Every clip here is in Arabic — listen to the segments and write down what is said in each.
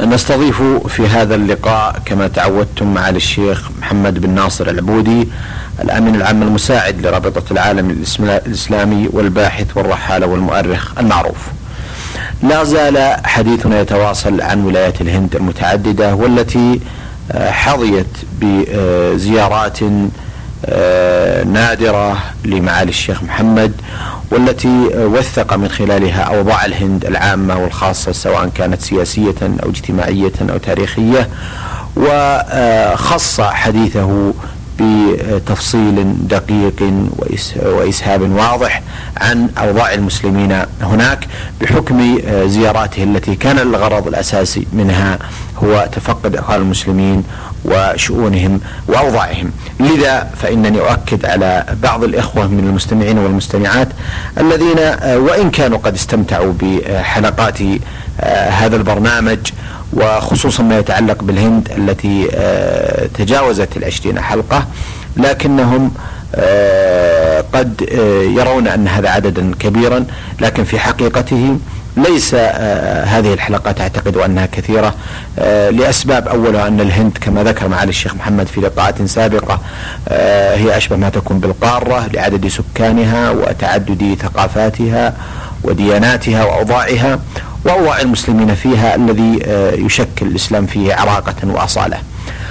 نستضيف في هذا اللقاء كما تعودتم معالي الشيخ محمد بن ناصر العبودي الأمين العام المساعد لرابطة العالم الإسلامي والباحث والرحالة والمؤرخ المعروف. لا زال حديثنا يتواصل عن ولايات الهند المتعددة والتي آه، حظيت بزيارات آه، نادرة لمعالي الشيخ محمد والتي وثق من خلالها أوضاع الهند العامة والخاصة سواء كانت سياسية أو اجتماعية أو تاريخية وخص حديثه بتفصيل دقيق وإسهاب واضح عن أوضاع المسلمين هناك بحكم زياراته التي كان الغرض الأساسي منها هو تفقد أحوال المسلمين وشؤونهم وأوضاعهم. لذا فإنني أؤكد على بعض الإخوة من المستمعين والمستمعات الذين وإن كانوا قد استمتعوا بحلقات هذا البرنامج وخصوصا ما يتعلق بالهند التي آه، تجاوزت العشرين حلقة لكنهم آه، قد آه، يرون أن هذا عددا كبيرا لكن في حقيقته ليس هذه الحلقات اعتقد أنها كثيرة لأسباب أولها أن الهند كما ذكر معالي الشيخ محمد في لقاءات سابقة هي أشبه ما تكون بالقارة لعدد سكانها وتعدد ثقافاتها ودياناتها وأوضاعها واوضاع المسلمين فيها الذي آه، يشكل الإسلام فيه عراقة وأصالة.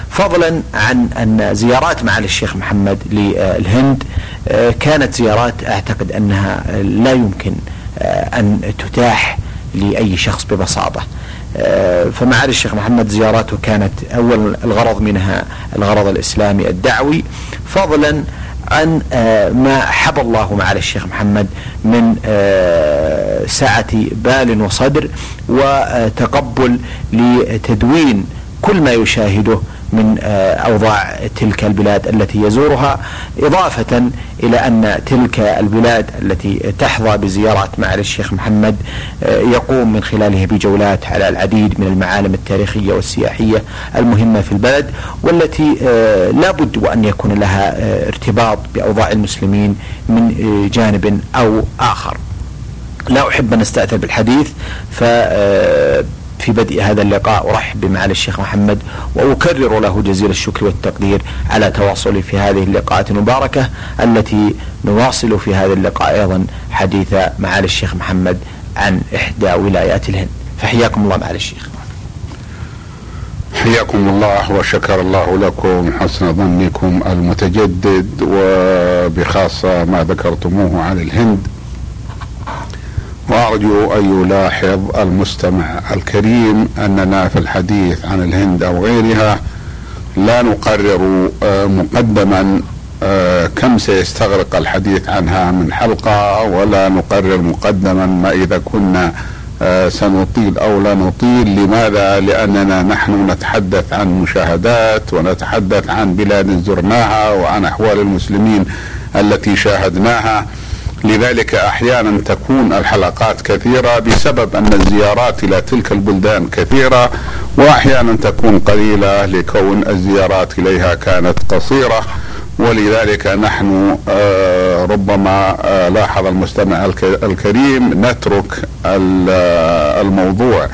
فضلا عن أن زيارات معالي الشيخ محمد للهند آه، كانت زيارات أعتقد أنها لا يمكن آه، أن تتاح لأي شخص ببساطة. فمعالي الشيخ محمد زياراته كانت أول الغرض منها الغرض الإسلامي الدعوي فضلا عن آه، ما حب الله معالي الشيخ محمد من آه، سعة بال وصدر وتقبل لتدوين كل ما يشاهده من آه، أوضاع تلك البلاد التي يزورها إضافة إلى أن تلك البلاد التي تحظى بزيارات معالي الشيخ محمد آه، يقوم من خلاله بجولات على العديد من المعالم التاريخية والسياحية المهمة في البلد والتي آه، لا بد وأن يكون لها ارتباط بأوضاع المسلمين من جانب أو آخر. لا أحب أن أستأثر بالحديث ف في بدء هذا اللقاء أرحب بمعالي الشيخ محمد وأكرر له جزيل الشكر والتقدير على تواصله في هذه اللقاءات المباركة التي نواصل في هذا اللقاء أيضا حديث معالي الشيخ محمد عن إحدى ولايات الهند. فحياكم الله معالي الشيخ. حياكم الله وشكر الله لكم حسن ظنكم المتجدد وبخاصة ما ذكرتموه عن الهند. وأرجو أن يلاحظ المستمع الكريم أننا في الحديث عن الهند أو غيرها لا نقرر آه، مقدما آه، كم سيستغرق الحديث عنها من حلقة ولا نقرر مقدما ما إذا كنا آه، سنطيل أو لا نطيل. لماذا؟ لأننا نحن نتحدث عن مشاهدات ونتحدث عن بلاد زرناها وعن أحوال المسلمين التي شاهدناها. لذلك أحيانا تكون الحلقات كثيرة بسبب أن الزيارات إلى تلك البلدان كثيرة وأحيانا تكون قليلة لكون الزيارات إليها كانت قصيرة ولذلك نحن آه، ربما آه، لاحظ المستمع الكريم نترك الموضوع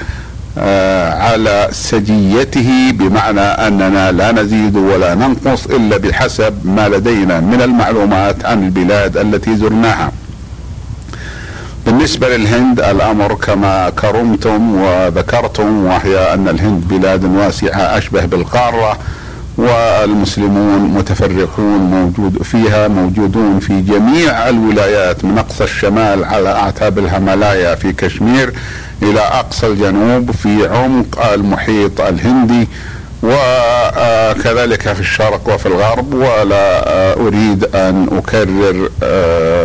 آه، على سجيته بمعنى أننا لا نزيد ولا ننقص إلا بحسب ما لدينا من المعلومات عن البلاد التي زرناها. بالنسبة للهند الأمر كما كرمتم وذكرتم وهي أن الهند بلاد واسعة أشبه بالقارة والمسلمون متفرقون موجود فيها موجودون في جميع الولايات من أقصى الشمال على أعتاب الهيمالايا في كشمير إلى أقصى الجنوب في عمق المحيط الهندي. وكذلك في الشرق وفي الغرب ولا أريد أن أكرر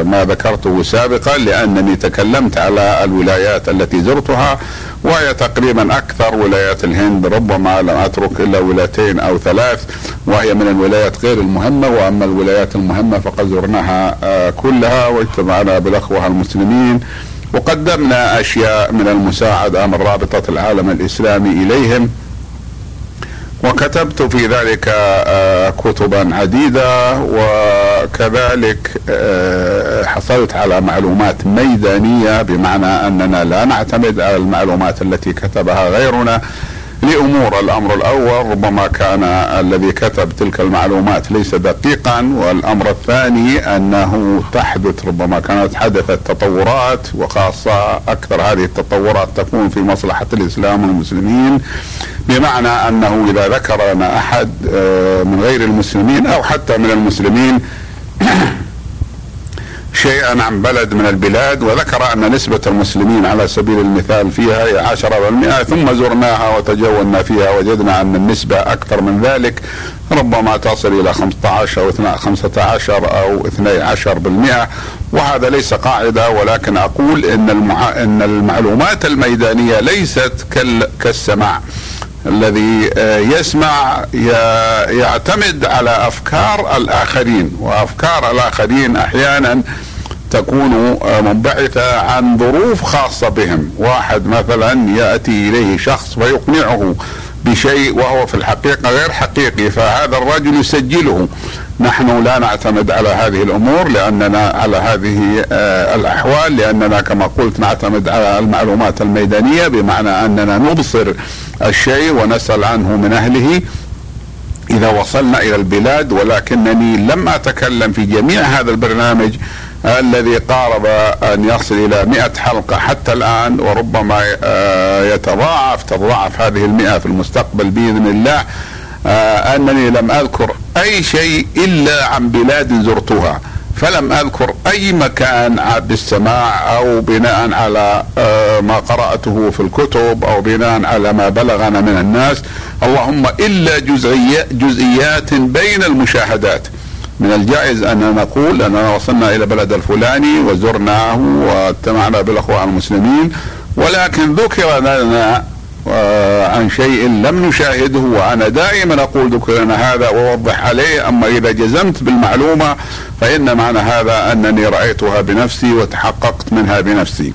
ما ذكرته سابقا لأنني تكلمت على الولايات التي زرتها وهي تقريبا أكثر ولايات الهند ربما لم أترك إلا ولايتين أو ثلاث وهي من الولايات غير المهمة وأما الولايات المهمة فقد زرناها كلها واجتمعنا بالأخوة المسلمين وقدمنا أشياء من المساعدة من رابطة العالم الإسلامي إليهم. وكتبت في ذلك آه، كتبا عديدة وكذلك آه، حصلت على معلومات ميدانية بمعنى أننا لا نعتمد على المعلومات التي كتبها غيرنا. لأمور الأمر الأول ربما كان الذي كتب تلك المعلومات ليس دقيقا والأمر الثاني أنه تحدث ربما كانت حدثت تطورات وخاصة أكثر هذه التطورات تكون في مصلحة الإسلام والمسلمين بمعنى أنه إذا ذكر لنا أحد آه، من غير المسلمين أو حتى من المسلمين شيئا عن بلد من البلاد وذكر أن نسبة المسلمين على سبيل المثال فيها هي عشرة بالمئة ثم زرناها وتجولنا فيها وجدنا أن النسبة أكثر من ذلك ربما تصل إلى 15 أو 15 أو 12 بالمئة. وهذا ليس قاعدة ولكن أقول إن, المع... إن المعلومات الميدانية ليست كال... كالسماع. الذي آه، يسمع يعتمد على أفكار الآخرين وأفكار الآخرين أحيانا تكون آه، منبعثة عن ظروف خاصة بهم، واحد مثلا يأتي إليه شخص ويقنعه بشيء وهو في الحقيقة غير حقيقي فهذا الرجل يسجله. نحن لا نعتمد على هذه الأمور لأننا على هذه آه، الأحوال لأننا كما قلت نعتمد على المعلومات الميدانية بمعنى أننا نبصر الشيء ونسأل عنه من أهله. إذا وصلنا إلى البلاد ولكنني لم أتكلم في جميع هذا البرنامج الذي قارب أن يصل إلى مئة حلقة حتى الآن وربما آه، يتضاعف تضاعف هذه المئة في المستقبل بإذن الله. آه، أنني لم أذكر أي شيء إلا عن بلاد زرتها فلم أذكر أي مكان بالسماع أو بناء على آه، ما قرأته في الكتب أو بناء على ما بلغنا من الناس. اللهم إلا جزئيات بين المشاهدات. من الجائز ان نقول أننا وصلنا إلى بلد الفلاني وزرناه واجتمعنا بالأخوة المسلمين ولكن ذكر لنا عن شيء لم نشاهده وأنا دائما أقول ذكر لنا هذا وأوضح عليه أما إذا جزمت بالمعلومة فإن معنى هذا أنني رأيتها بنفسي وتحققت منها بنفسي.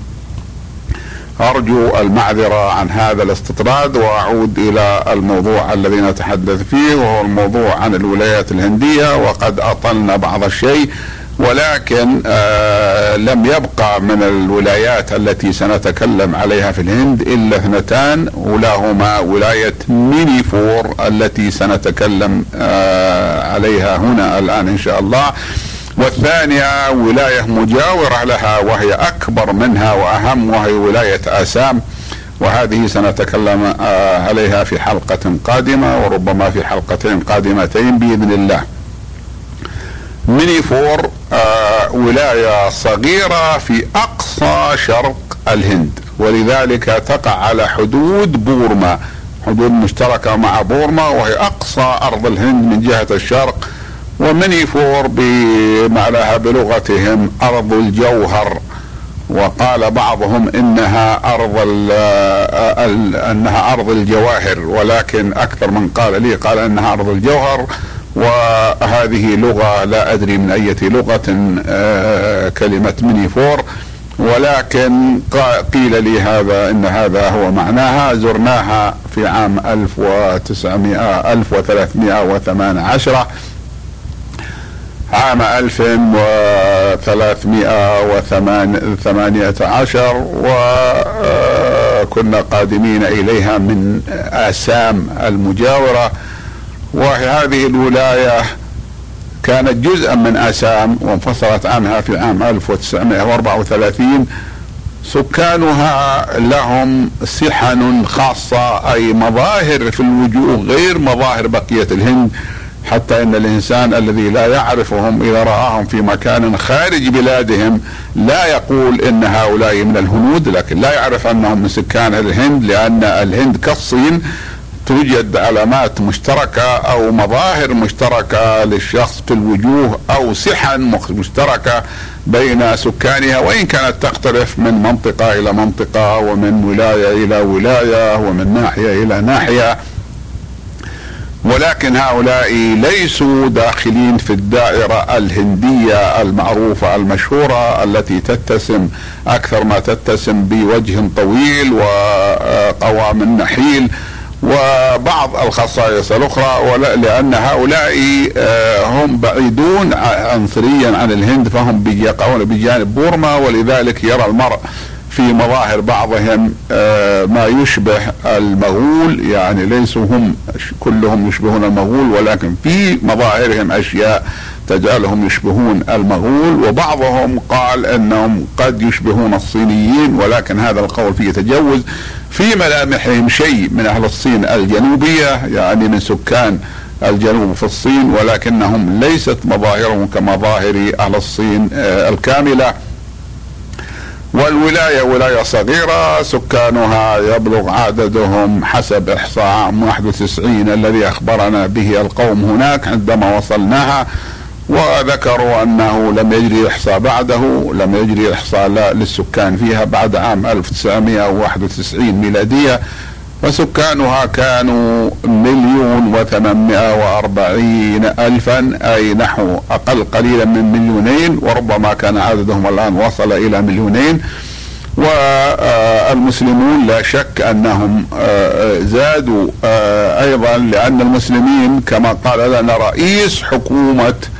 أرجو المعذرة عن هذا الاستطراد وأعود إلى الموضوع الذي نتحدث فيه وهو الموضوع عن الولايات الهندية وقد أطلنا بعض الشيء ولكن آه لم يبقى من الولايات التي سنتكلم عليها في الهند إلا اثنتان ولاهما ولاية مينيفور التي سنتكلم آه عليها هنا الآن إن شاء الله. والثانية ولاية مجاورة لها وهي أكبر منها وأهم وهي ولاية آسام وهذه سنتكلم آه، عليها في حلقة قادمة وربما في حلقتين قادمتين بإذن الله. مينيفور ولاية صغيرة في أقصى شرق الهند ولذلك تقع على حدود بورما. حدود مشتركة مع بورما وهي أقصى أرض الهند من جهة الشرق ومنيفور بمعناها بلغتهم أرض الجوهر. وقال بعضهم إنها أرض إنها أرض الجواهر ولكن أكثر من قال لي قال إنها أرض الجوهر. وهذه لغة لا أدري من أية لغة آه، كلمة منيفور. ولكن قيل لي هذا إن هذا هو معناها. زرناها في عام 1900 1318 عام 1318 وكنا قادمين إليها من آسام المجاورة. وهذه الولاية كانت جزءا من آسام وانفصلت عنها في عام 1934 سكانها لهم سحن خاصة أي مظاهر في الوجوه غير مظاهر بقية الهند حتى إن الإنسان الذي لا يعرفهم إذا رآهم في مكان خارج بلادهم لا يقول إن هؤلاء من الهنود لكن لا يعرف أنهم من سكان الهند لأن الهند كالصين توجد علامات مشتركة أو مظاهر مشتركة للشخص في الوجوه أو سحن مشتركة بين سكانها وإن كانت تختلف من منطقة إلى منطقة ومن ولاية إلى ولاية ومن ناحية إلى ناحية. ولكن هؤلاء ليسوا داخلين في الدائرة الهندية المعروفة المشهورة التي تتسم أكثر ما تتسم بوجه طويل وقوام نحيل وبعض الخصائص الأخرى لأن هؤلاء آه، هم بعيدون عنصريا عن الهند فهم يقعون بجانب بورما ولذلك يرى المرء في مظاهر بعضهم آه، ما يشبه المغول. يعني ليسوا هم كلهم يشبهون المغول ولكن في مظاهرهم أشياء تجعلهم يشبهون المغول وبعضهم قال إنهم قد يشبهون الصينيين ولكن هذا القول فيه تجوز في ملامحهم شيء من أهل الصين الجنوبية يعني من سكان الجنوب في الصين ولكنهم ليست مظاهرهم كمظاهر أهل الصين آه، الكاملة. والولاية ولاية صغيرة سكانها يبلغ عددهم حسب إحصاء عام 91 الذي أخبرنا به القوم هناك عندما وصلناها. وذكروا أنه لم يجري إحصاء بعده لم يجري إحصاء للسكان فيها بعد عام 1991 ميلادية. وسكانها كانوا مليون وثمانمائة وأربعين ألفا أي نحو أقل قليلا من مليونين وربما كان عددهم الآن وصل إلى مليونين. والمسلمون لا شك أنهم زادوا أيضا لأن المسلمين كما قال لنا رئيس حكومة آه،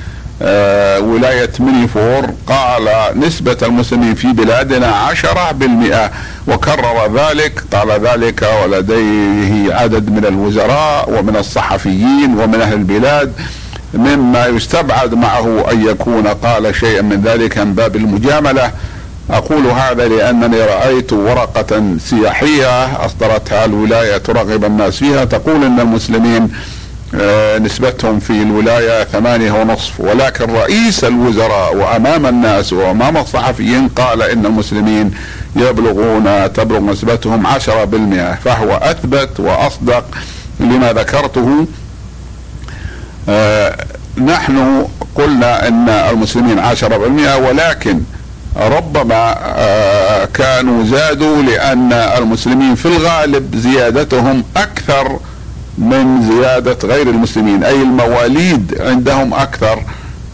ولاية منيفور قال نسبة المسلمين في بلادنا عشرة بالمئة وكرر ذلك قال ذلك ولديه عدد من الوزراء ومن الصحفيين ومن أهل البلاد مما يستبعد معه أن يكون قال شيئا من ذلك من باب المجاملة. أقول هذا لأنني رأيت ورقة سياحية أصدرتها الولاية ترغب الناس فيها تقول أن المسلمين آه، نسبتهم في الولاية ثمانية ونصف. ولكن رئيس الوزراء وأمام الناس وأمام الصحفيين قال إن المسلمين يبلغون تبلغ نسبتهم عشرة بالمئة. فهو أثبت وأصدق لما ذكرته. آه، نحن قلنا أن المسلمين عشرة بالمئة ولكن ربما آه، كانوا زادوا لأن المسلمين في الغالب زيادتهم أكثر من زيادة غير المسلمين أي المواليد عندهم أكثر.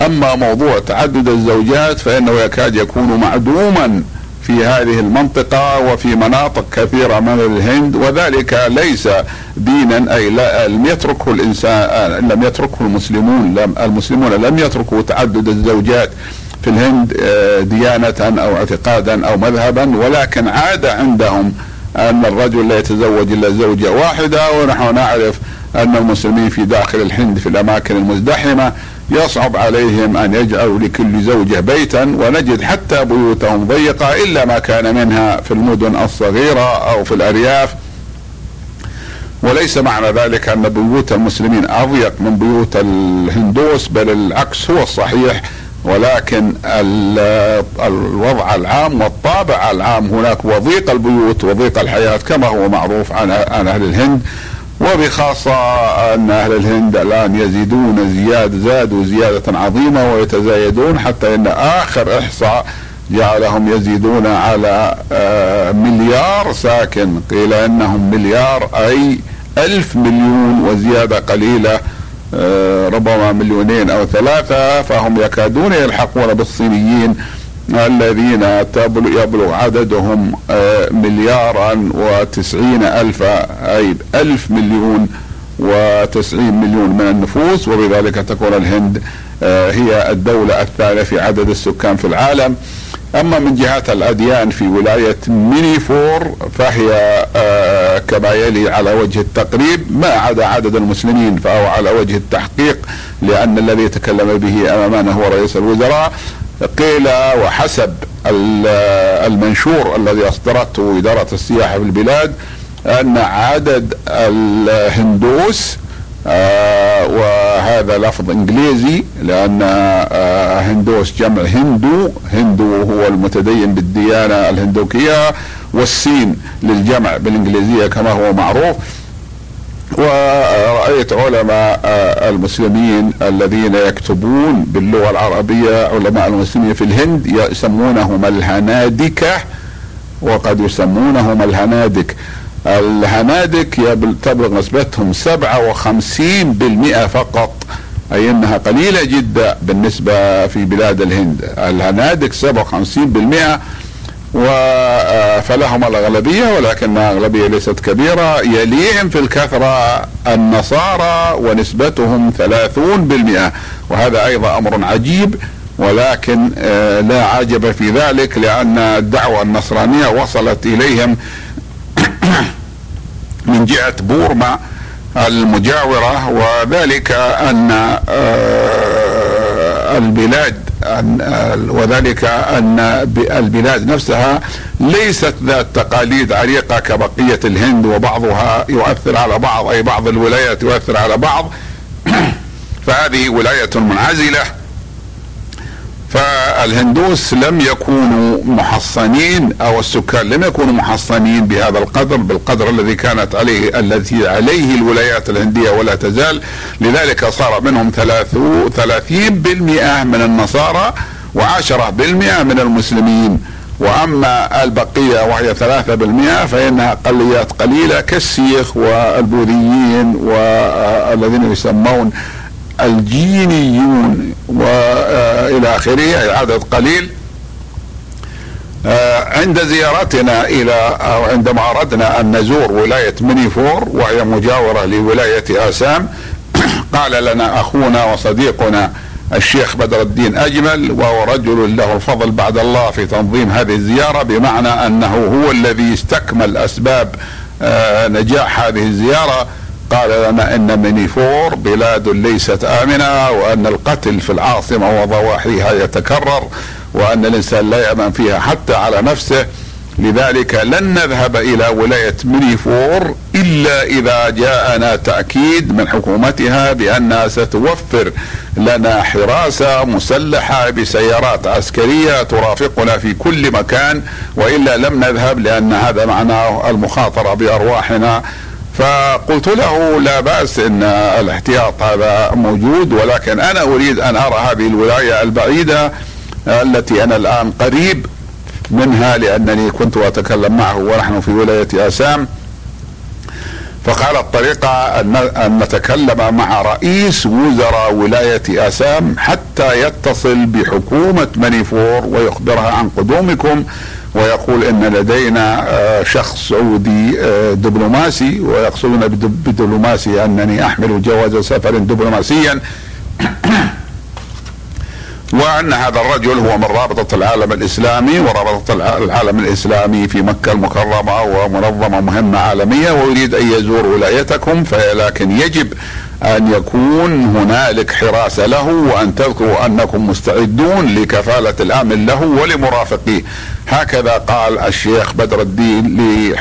أما موضوع تعدد الزوجات فإنه يكاد يكون معدوما في هذه المنطقة وفي مناطق كثيرة من الهند وذلك ليس دينا أي لم يتركه الإنسان لم يتركه المسلمون لم المسلمون لم يتركوا تعدد الزوجات في الهند آه، ديانة أو اعتقادا أو مذهبا ولكن عاد عندهم أن الرجل لا يتزوج إلا زوجة واحدة ونحن نعرف أن المسلمين في داخل الهند في الأماكن المزدحمة يصعب عليهم أن يجعلوا لكل زوجة بيتا ونجد حتى بيوتهم ضيقة إلا ما كان منها في المدن الصغيرة أو في الأرياف. وليس معنى ذلك أن بيوت المسلمين أضيق من بيوت الهندوس بل العكس هو الصحيح. ولكن الوضع العام والطابع العام هناك وضيق البيوت وضيق الحياة كما هو معروف عن أهل الهند. وبخاصة أن أهل الهند الآن يزيدون زياد زادوا زيادة عظيمة ويتزايدون حتى أن آخر إحصاء جعلهم يزيدون على آه، مليار ساكن. قيل أنهم مليار أي ألف مليون وزيادة قليلة. ربما مليونين أو ثلاثة فهم يكادون يلحقون بالصينيين الذين يبلغ عددهم آه، مليارا وتسعين ألف أي ألف مليون وتسعين مليون من النفوس وبذلك تكون الهند آه، هي الدولة الثالثة في عدد السكان في العالم. أما من جهه الأديان في ولاية مينيفور فهي آه، كما يلي على وجه التقريب ما عدا عدد المسلمين فهو على وجه التحقيق لأن الذي يتكلم به أمامنا هو رئيس الوزراء قيل وحسب المنشور الذي أصدرته إدارة السياحة في البلاد أن عدد الهندوس آه وهذا لفظ إنجليزي لأن آه هندوس جمع هندو. هندو هو المتدين بالديانة الهندوكية والسين للجمع بالإنجليزية كما هو معروف. ورأيت علماء المسلمين الذين يكتبون باللغة العربية علماء المسلمين في الهند يسمونهم الهنادكة وقد يسمونهم الهنادك. الهنادك تبلغ نسبتهم 57% فقط. أي أنها قليلة جدا بالنسبة في بلاد الهند. الهنادك 57% فلهم الأغلبية ولكن الأغلبية ليست كبيرة. يليهم في الكثرة النصارى ونسبتهم 30% وهذا أيضا أمر عجيب ولكن آه، لا عجب في ذلك لأن الدعوة النصرانية وصلت إليهم من جهة بورما المجاورة وذلك أن آه، البلاد وذلك أن البلاد نفسها ليست ذات تقاليد عريقة كبقية الهند وبعضها يؤثر على بعض أي بعض الولايات يؤثر على بعض. فهذه ولاية منعزلة. فالهندوس لم يكونوا محصنين أو السكان لم يكونوا محصنين بهذا القدر بالقدر الذي كانت عليه التي عليه الولايات الهندية ولا تزال. لذلك صار منهم ثلاثين بالمئة من النصارى وعشرة بالمئة من المسلمين. وأما البقية وهي ثلاثة بالمئة فإنها اقليات قليلة كالسيخ والبوذيين والذين يسمون الجينيون والى آخره عدد قليل. آه، عند زيارتنا إلى أو عندما أردنا أن نزور ولاية منيفور وهي مجاورة لولاية آسام قال لنا أخونا وصديقنا الشيخ بدر الدين أجمل وهو رجل له الفضل بعد الله في تنظيم هذه الزيارة بمعنى أنه هو الذي استكمل أسباب آه، نجاح هذه الزيارة. قال لنا إن منيفور بلاد ليست آمنة وأن القتل في العاصمة وضواحيها يتكرر وأن الإنسان لا يأمن فيها حتى على نفسه. لذلك لن نذهب إلى ولاية منيفور إلا إذا جاءنا تأكيد من حكومتها بأنها ستوفر لنا حراسة مسلحة بسيارات عسكرية ترافقنا في كل مكان وإلا لم نذهب لأن هذا معناه المخاطرة بأرواحنا فقلت له لا بأس إن الاحتياط هذا موجود ولكن أنا أريد أن أرى هذه الولاية البعيدة التي أنا الآن قريب منها لأنني كنت أتكلم معه ونحن في ولاية آسام. فقال الطريقة أن نتكلم مع رئيس وزراء ولاية أسام حتى يتصل بحكومة منيفور ويخبرها عن قدومكم. ويقول إن لدينا آه، شخص سعودي آه، دبلوماسي ويقصدون بدبلوماسي أنني أحمل جواز سفر دبلوماسيا. وأن هذا الرجل هو من رابطة العالم الإسلامي ورابطة العالم الإسلامي في مكة المكرمة ومنظمة مهمة عالمية ويريد أن يزور ولايتكم لكن يجب أن يكون هنالك حراسه له وأن تذكروا أنكم مستعدون لكفالة الأمن له ولمرافقيه. هكذا قال الشيخ بدر الدين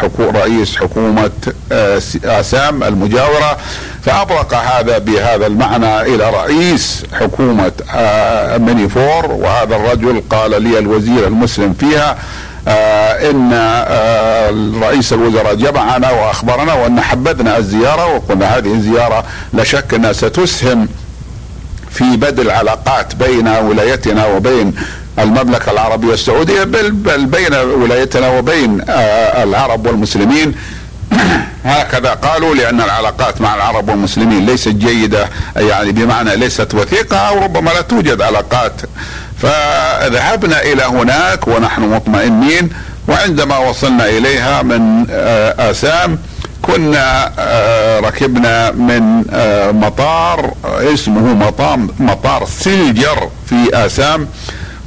لرئيس حكومة آه، آسام المجاورة. فأبرق هذا بهذا المعنى إلى رئيس حكومة آه، منيفور. وهذا الرجل قال لي الوزير المسلم فيها إن آه رئيس الوزراء جمعنا وأخبرنا وأن حبذنا الزيارة وقلنا هذه الزيارة لا شك أنها ستسهم في بدء العلاقات بين ولايتنا وبين المملكة العربية السعودية بل, بل بين ولايتنا وبين آه العرب والمسلمين. هكذا قالوا لأن العلاقات مع العرب والمسلمين ليست جيدة يعني بمعنى ليست وثيقة أو ربما لا توجد علاقات فذهبنا إلى هناك ونحن مطمئنين وعندما وصلنا إليها من آه، آسام كنا آه، ركبنا من آه، مطار اسمه مطار مطار سلجر في آسام.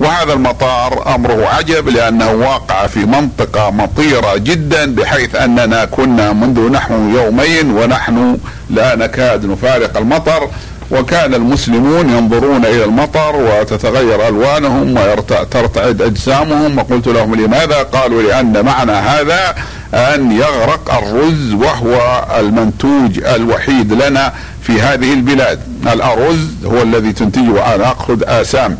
وهذا المطار أمره عجب لأنه واقع في منطقة مطيرة جدا بحيث أننا كنا منذ نحو يومين ونحن لا نكاد نفارق المطر. وكان المسلمون ينظرون إلى المطر وتتغير ألوانهم وترتعد أجسامهم. وقلت لهم لماذا؟ قالوا لأن معنى هذا أن يغرق الرز وهو المنتوج الوحيد لنا في هذه البلاد. الأرز هو الذي تنتجه أنا أقصد آسام.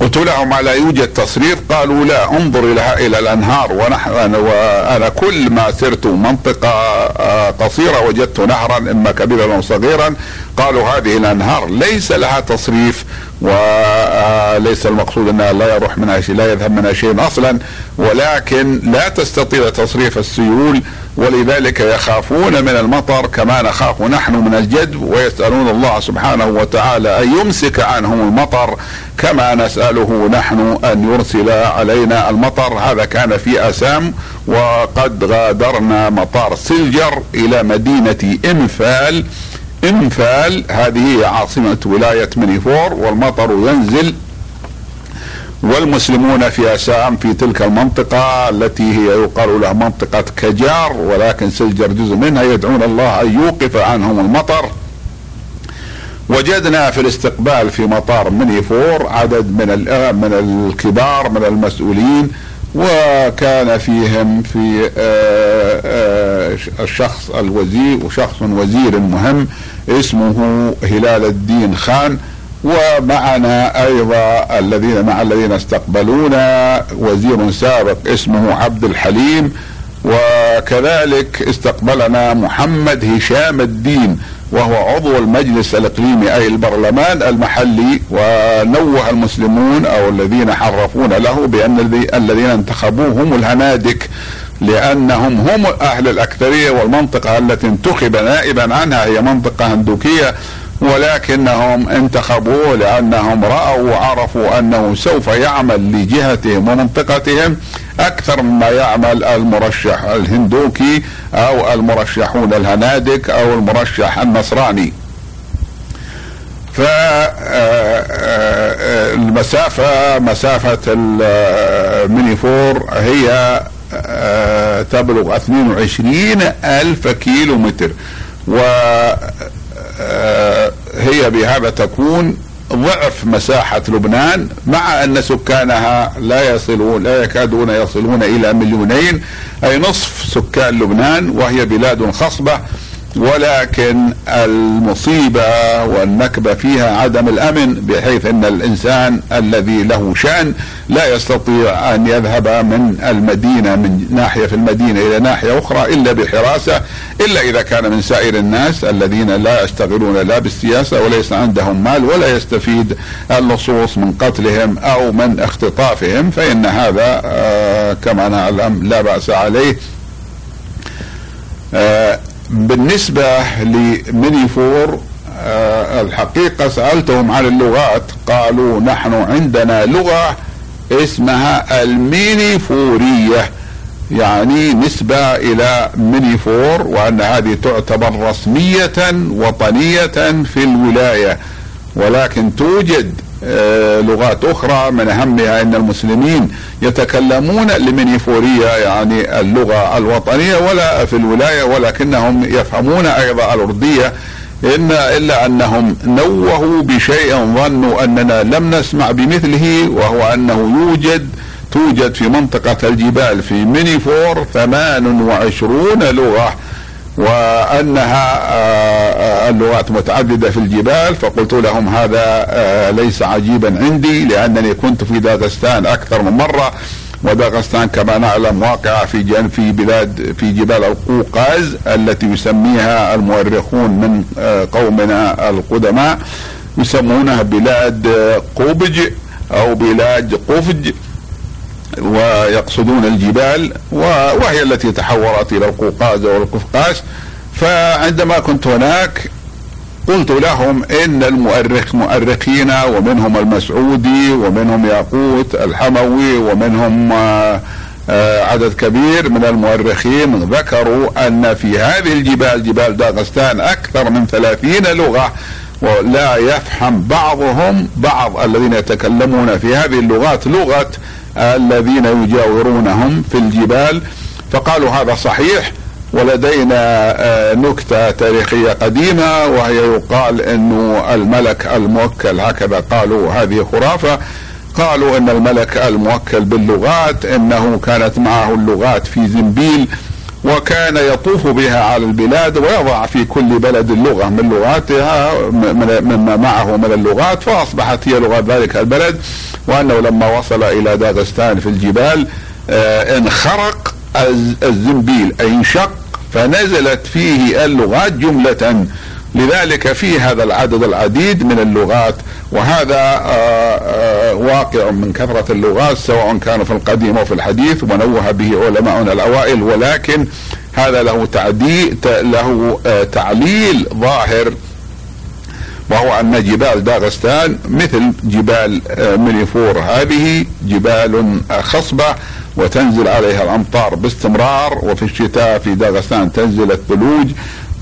قلت لهم لا يوجد تصريف؟ قالوا لا انظر إلى إلى الأنهار ونحن وأنا كل ما سرت منطقة آه، قصيرة وجدت نهرا إما كبيرا أو صغيرا. قالوا هذه الأنهار ليس لها تصريف. وليس المقصود انها لا يروح منها شيء لا يذهب منها شيء أصلا ولكن لا تستطيع تصريف السيول ولذلك يخافون من المطر كما نخاف نحن من الجدب ويسألون الله سبحانه وتعالى أن يمسك عنهم المطر كما نسأله نحن أن يرسل علينا المطر. هذا كان في أسام وقد غادرنا مطار سلجر إلى مدينة إنفال. انفال هذه هي عاصمة ولاية منيفور والمطر ينزل والمسلمون في أسام في تلك المنطقة التي هي يقال لها منطقة كجار ولكن سلجر جزء منها يدعون الله أن يوقف عنهم المطر. وجدنا في الاستقبال في مطار منيفور عدد من من الكبار من المسؤولين وكان فيهم في آه، آه، الشخص الوزير وشخص وزير مهم اسمه هلال الدين خان ومعنا أيضا الذين مع الذين استقبلونا وزير سابق اسمه عبد الحليم وكذلك استقبلنا محمد هشام الدين وهو عضو المجلس الإقليمي أي البرلمان المحلي ونوه المسلمون أو الذين حرفون له بأن الذين انتخبوه هم الهنادك لأنهم هم أهل الأكثرية والمنطقة التي انتخب نائبا عنها هي منطقة هندوكية ولكنهم انتخبوه لأنهم رأوا وعرفوا أنه سوف يعمل لجهتهم ومنطقتهم. أكثر مما يعمل المرشح الهندوكي أو المرشحون الهنادك أو المرشح النصراني. فالمسافة مسافة المينيفور هي تبلغ 22 ألف كيلو متر وهي بهذا تكون ضعف مساحة لبنان مع أن سكانها لا يصلون لا يكادون يصلون إلى مليونين أي نصف سكان لبنان وهي بلاد خصبة. ولكن المصيبة والنكبة فيها عدم الأمن بحيث أن الإنسان الذي له شأن لا يستطيع أن يذهب من المدينة من ناحية في المدينة إلى ناحية أخرى إلا بحراسة إلا إذا كان من سائر الناس الذين لا يشتغلون لا بالسياسة وليس عندهم مال ولا يستفيد اللصوص من قتلهم أو من اختطافهم فإن هذا آه كما نعلم لا بأس عليه. آه بالنسبة لميني فور آه الحقيقة سألتهم عن اللغات. قالوا نحن عندنا لغة اسمها الميني فورية يعني نسبة إلى ميني فور وأن هذه تعتبر رسمية وطنية في الولاية. ولكن توجد لغات أخرى من اهمها ان المسلمين يتكلمون المنيفوريه يعني اللغة الوطنية ولا في الولاية ولكنهم يفهمون أيضا الأردية إن إلا أنهم نوهوا بشيء ظنوا أننا لم نسمع بمثله وهو أنه يوجد توجد في منطقة الجبال في مينيفور 28 لغة وأنها آه، آه، اللغات متعددة في الجبال فقلت لهم هذا آه، ليس عجيبا عندي لأنني كنت في داغستان أكثر من مرة وداغستان كما نعلم واقعة في جن في بلاد في جبال القوقاز التي يسميها المؤرخون من قومنا القدماء يسمونها بلاد قوبج أو بلاد قفج. ويقصدون الجبال وهي التي تحورت إلى القوقاز والقفقاس فعندما كنت هناك قلت لهم إن المؤرخ مؤرخين ومنهم المسعودي ومنهم ياقوت الحموي ومنهم آه، آه، عدد كبير من المؤرخين ذكروا أن في هذه الجبال جبال داغستان أكثر من ثلاثين لغة ولا يفهم بعضهم بعض الذين يتكلمون في هذه اللغات لغة الذين يجاورونهم في الجبال فقالوا هذا صحيح ولدينا آه، نكتة تاريخية قديمة وهي يقال إنه الملك الموكل هكذا قالوا هذه خرافة. قالوا إن الملك الموكل باللغات إنه كانت معه اللغات في زنبيل وكان يطوف بها على البلاد ويضع في كل بلد لغة من لغاتها مما معه من اللغات فأصبحت هي لغة ذلك البلد. وأنه لما وصل إلى داغستان في الجبال آه، انخرق الزنبيل أي أنشق فنزلت فيه اللغات جملة لذلك في هذا العدد العديد من اللغات وهذا آه، آه، واقع من كثرة اللغات سواء كان في القديم أو في الحديث ونوه به علماؤنا الأوائل ولكن هذا له تعدي له آه، تعليل ظاهر وهو أن جبال داغستان مثل جبال مليفور. هذه جبال خصبة وتنزل عليها الأمطار باستمرار وفي الشتاء في داغستان تنزل الثلوج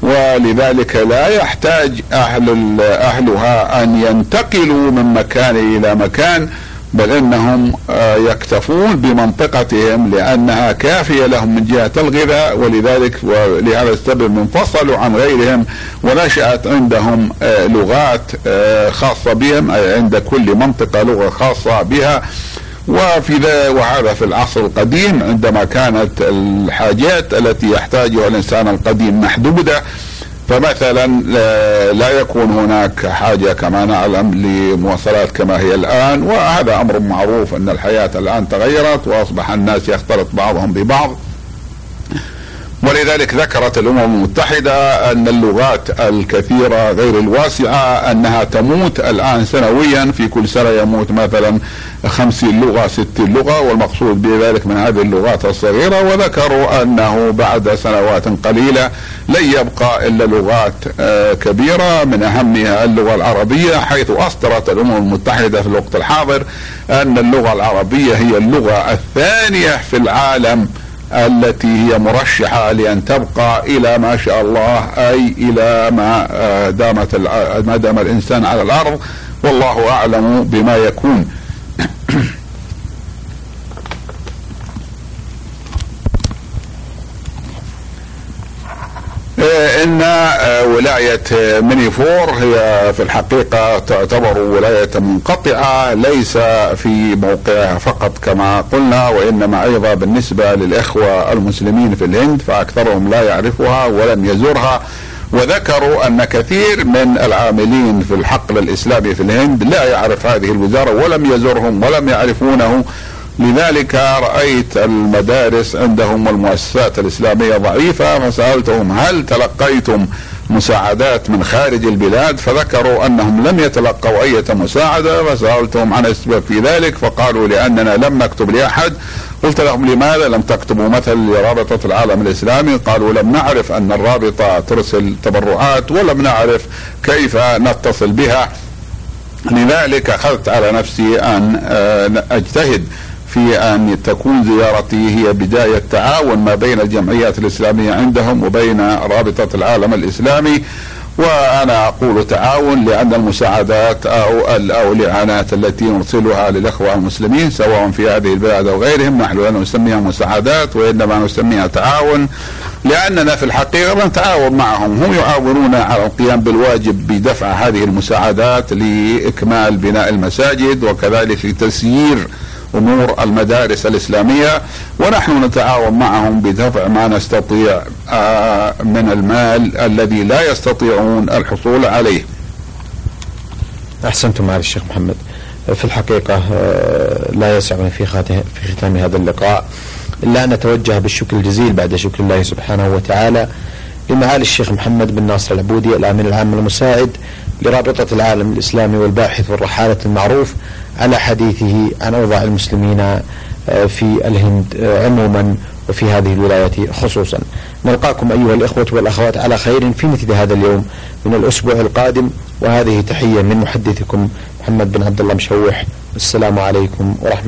ولذلك لا يحتاج أهل أهلها أن ينتقلوا من مكان إلى مكان بل إنهم آه، يكتفون بمنطقتهم لأنها كافية لهم من جهة الغذاء ولذلك ولهذا السبب انفصلوا عن غيرهم ونشأت عندهم آه، لغات آه، خاصة بهم اي عند كل منطقة لغة خاصة بها. وفي ذا وهذا في العصر القديم عندما كانت الحاجات التي يحتاجها الإنسان القديم محدودة فمثلا لا يكون هناك حاجة كما نعلم لمواصلات كما هي الآن وهذا أمر معروف أن الحياة الآن تغيرت وأصبح الناس يختلط بعضهم ببعض. ولذلك ذكرت الأمم المتحدة أن اللغات الكثيرة غير الواسعة أنها تموت الآن سنويا. في كل سنة يموت مثلا خمسين لغة ستين لغة والمقصود بذلك من هذه اللغات الصغيرة. وذكروا أنه بعد سنوات قليلة لن يبقى إلا لغات آه، كبيرة من أهمها اللغة العربية حيث أصدرت الأمم المتحدة في الوقت الحاضر أن اللغة العربية هي اللغة الثانية في العالم. التي هي مرشحة لأن تبقى إلى ما شاء الله أي إلى ما آه، دامت ما دام الإنسان على الأرض والله أعلم بما يكون. إن آه، ولاية منيفور هي في الحقيقة تعتبر ولاية منقطعة ليس في موقعها فقط كما قلنا وإنما أيضا بالنسبة للإخوة المسلمين في الهند فأكثرهم لا يعرفها ولم يزورها. وذكروا أن كثير من العاملين في الحقل الإسلامي في الهند لا يعرف هذه الوزارة ولم يزورهم ولم يعرفونه. لذلك رأيت المدارس عندهم والمؤسسات الإسلامية ضعيفة فسألتهم هل تلقيتم مساعدات من خارج البلاد؟ فذكروا أنهم لم يتلقوا أي مساعدة فسألتهم عن السبب في ذلك فقالوا لأننا لم نكتب لأحد. قلت لهم لماذا لم تكتبوا؟ مثل لرابطة العالم الإسلامي قالوا لم نعرف أن الرابطة ترسل تبرعات ولم نعرف كيف نتصل بها. لذلك أخذت على نفسي أن آه، أجتهد. في أن تكون زيارتي هي بداية تعاون ما بين الجمعيات الاسلاميه عندهم وبين رابطة العالم الإسلامي. وأنا أقول تعاون لأن المساعدات أو أو الاعانات التي نرسلها للإخوة المسلمين سواء في هذه البلاد أو غيرهم نحن لا نسميها مساعدات وإنما نسميها تعاون لأننا في الحقيقة نتعاون معهم. هم يعاونونا على القيام بالواجب بدفع هذه المساعدات لإكمال بناء المساجد وكذلك لتسيير أمور المدارس الإسلامية ونحن نتعاون معهم بدفع ما نستطيع آه، من المال الذي لا يستطيعون الحصول عليه. أحسنتم معالي الشيخ محمد. في الحقيقة آه، لا يسعني في في ختام هذا اللقاء إلا أن نتوجه بالشكر الجزيل بعد شكر الله سبحانه وتعالى لمعالي الشيخ محمد بن ناصر العبودي الأمين العام المساعد لرابطة العالم الإسلامي والباحث والرحالة المعروف على حديثه عن أوضاع المسلمين آه، في الهند آه، عموما وفي هذه الولاية خصوصا. نلقاكم أيها الإخوة والأخوات على خير في مثل هذا اليوم من الأسبوع القادم وهذه تحية من محدثكم محمد بن عبد الله مشوح. السلام عليكم ورحمة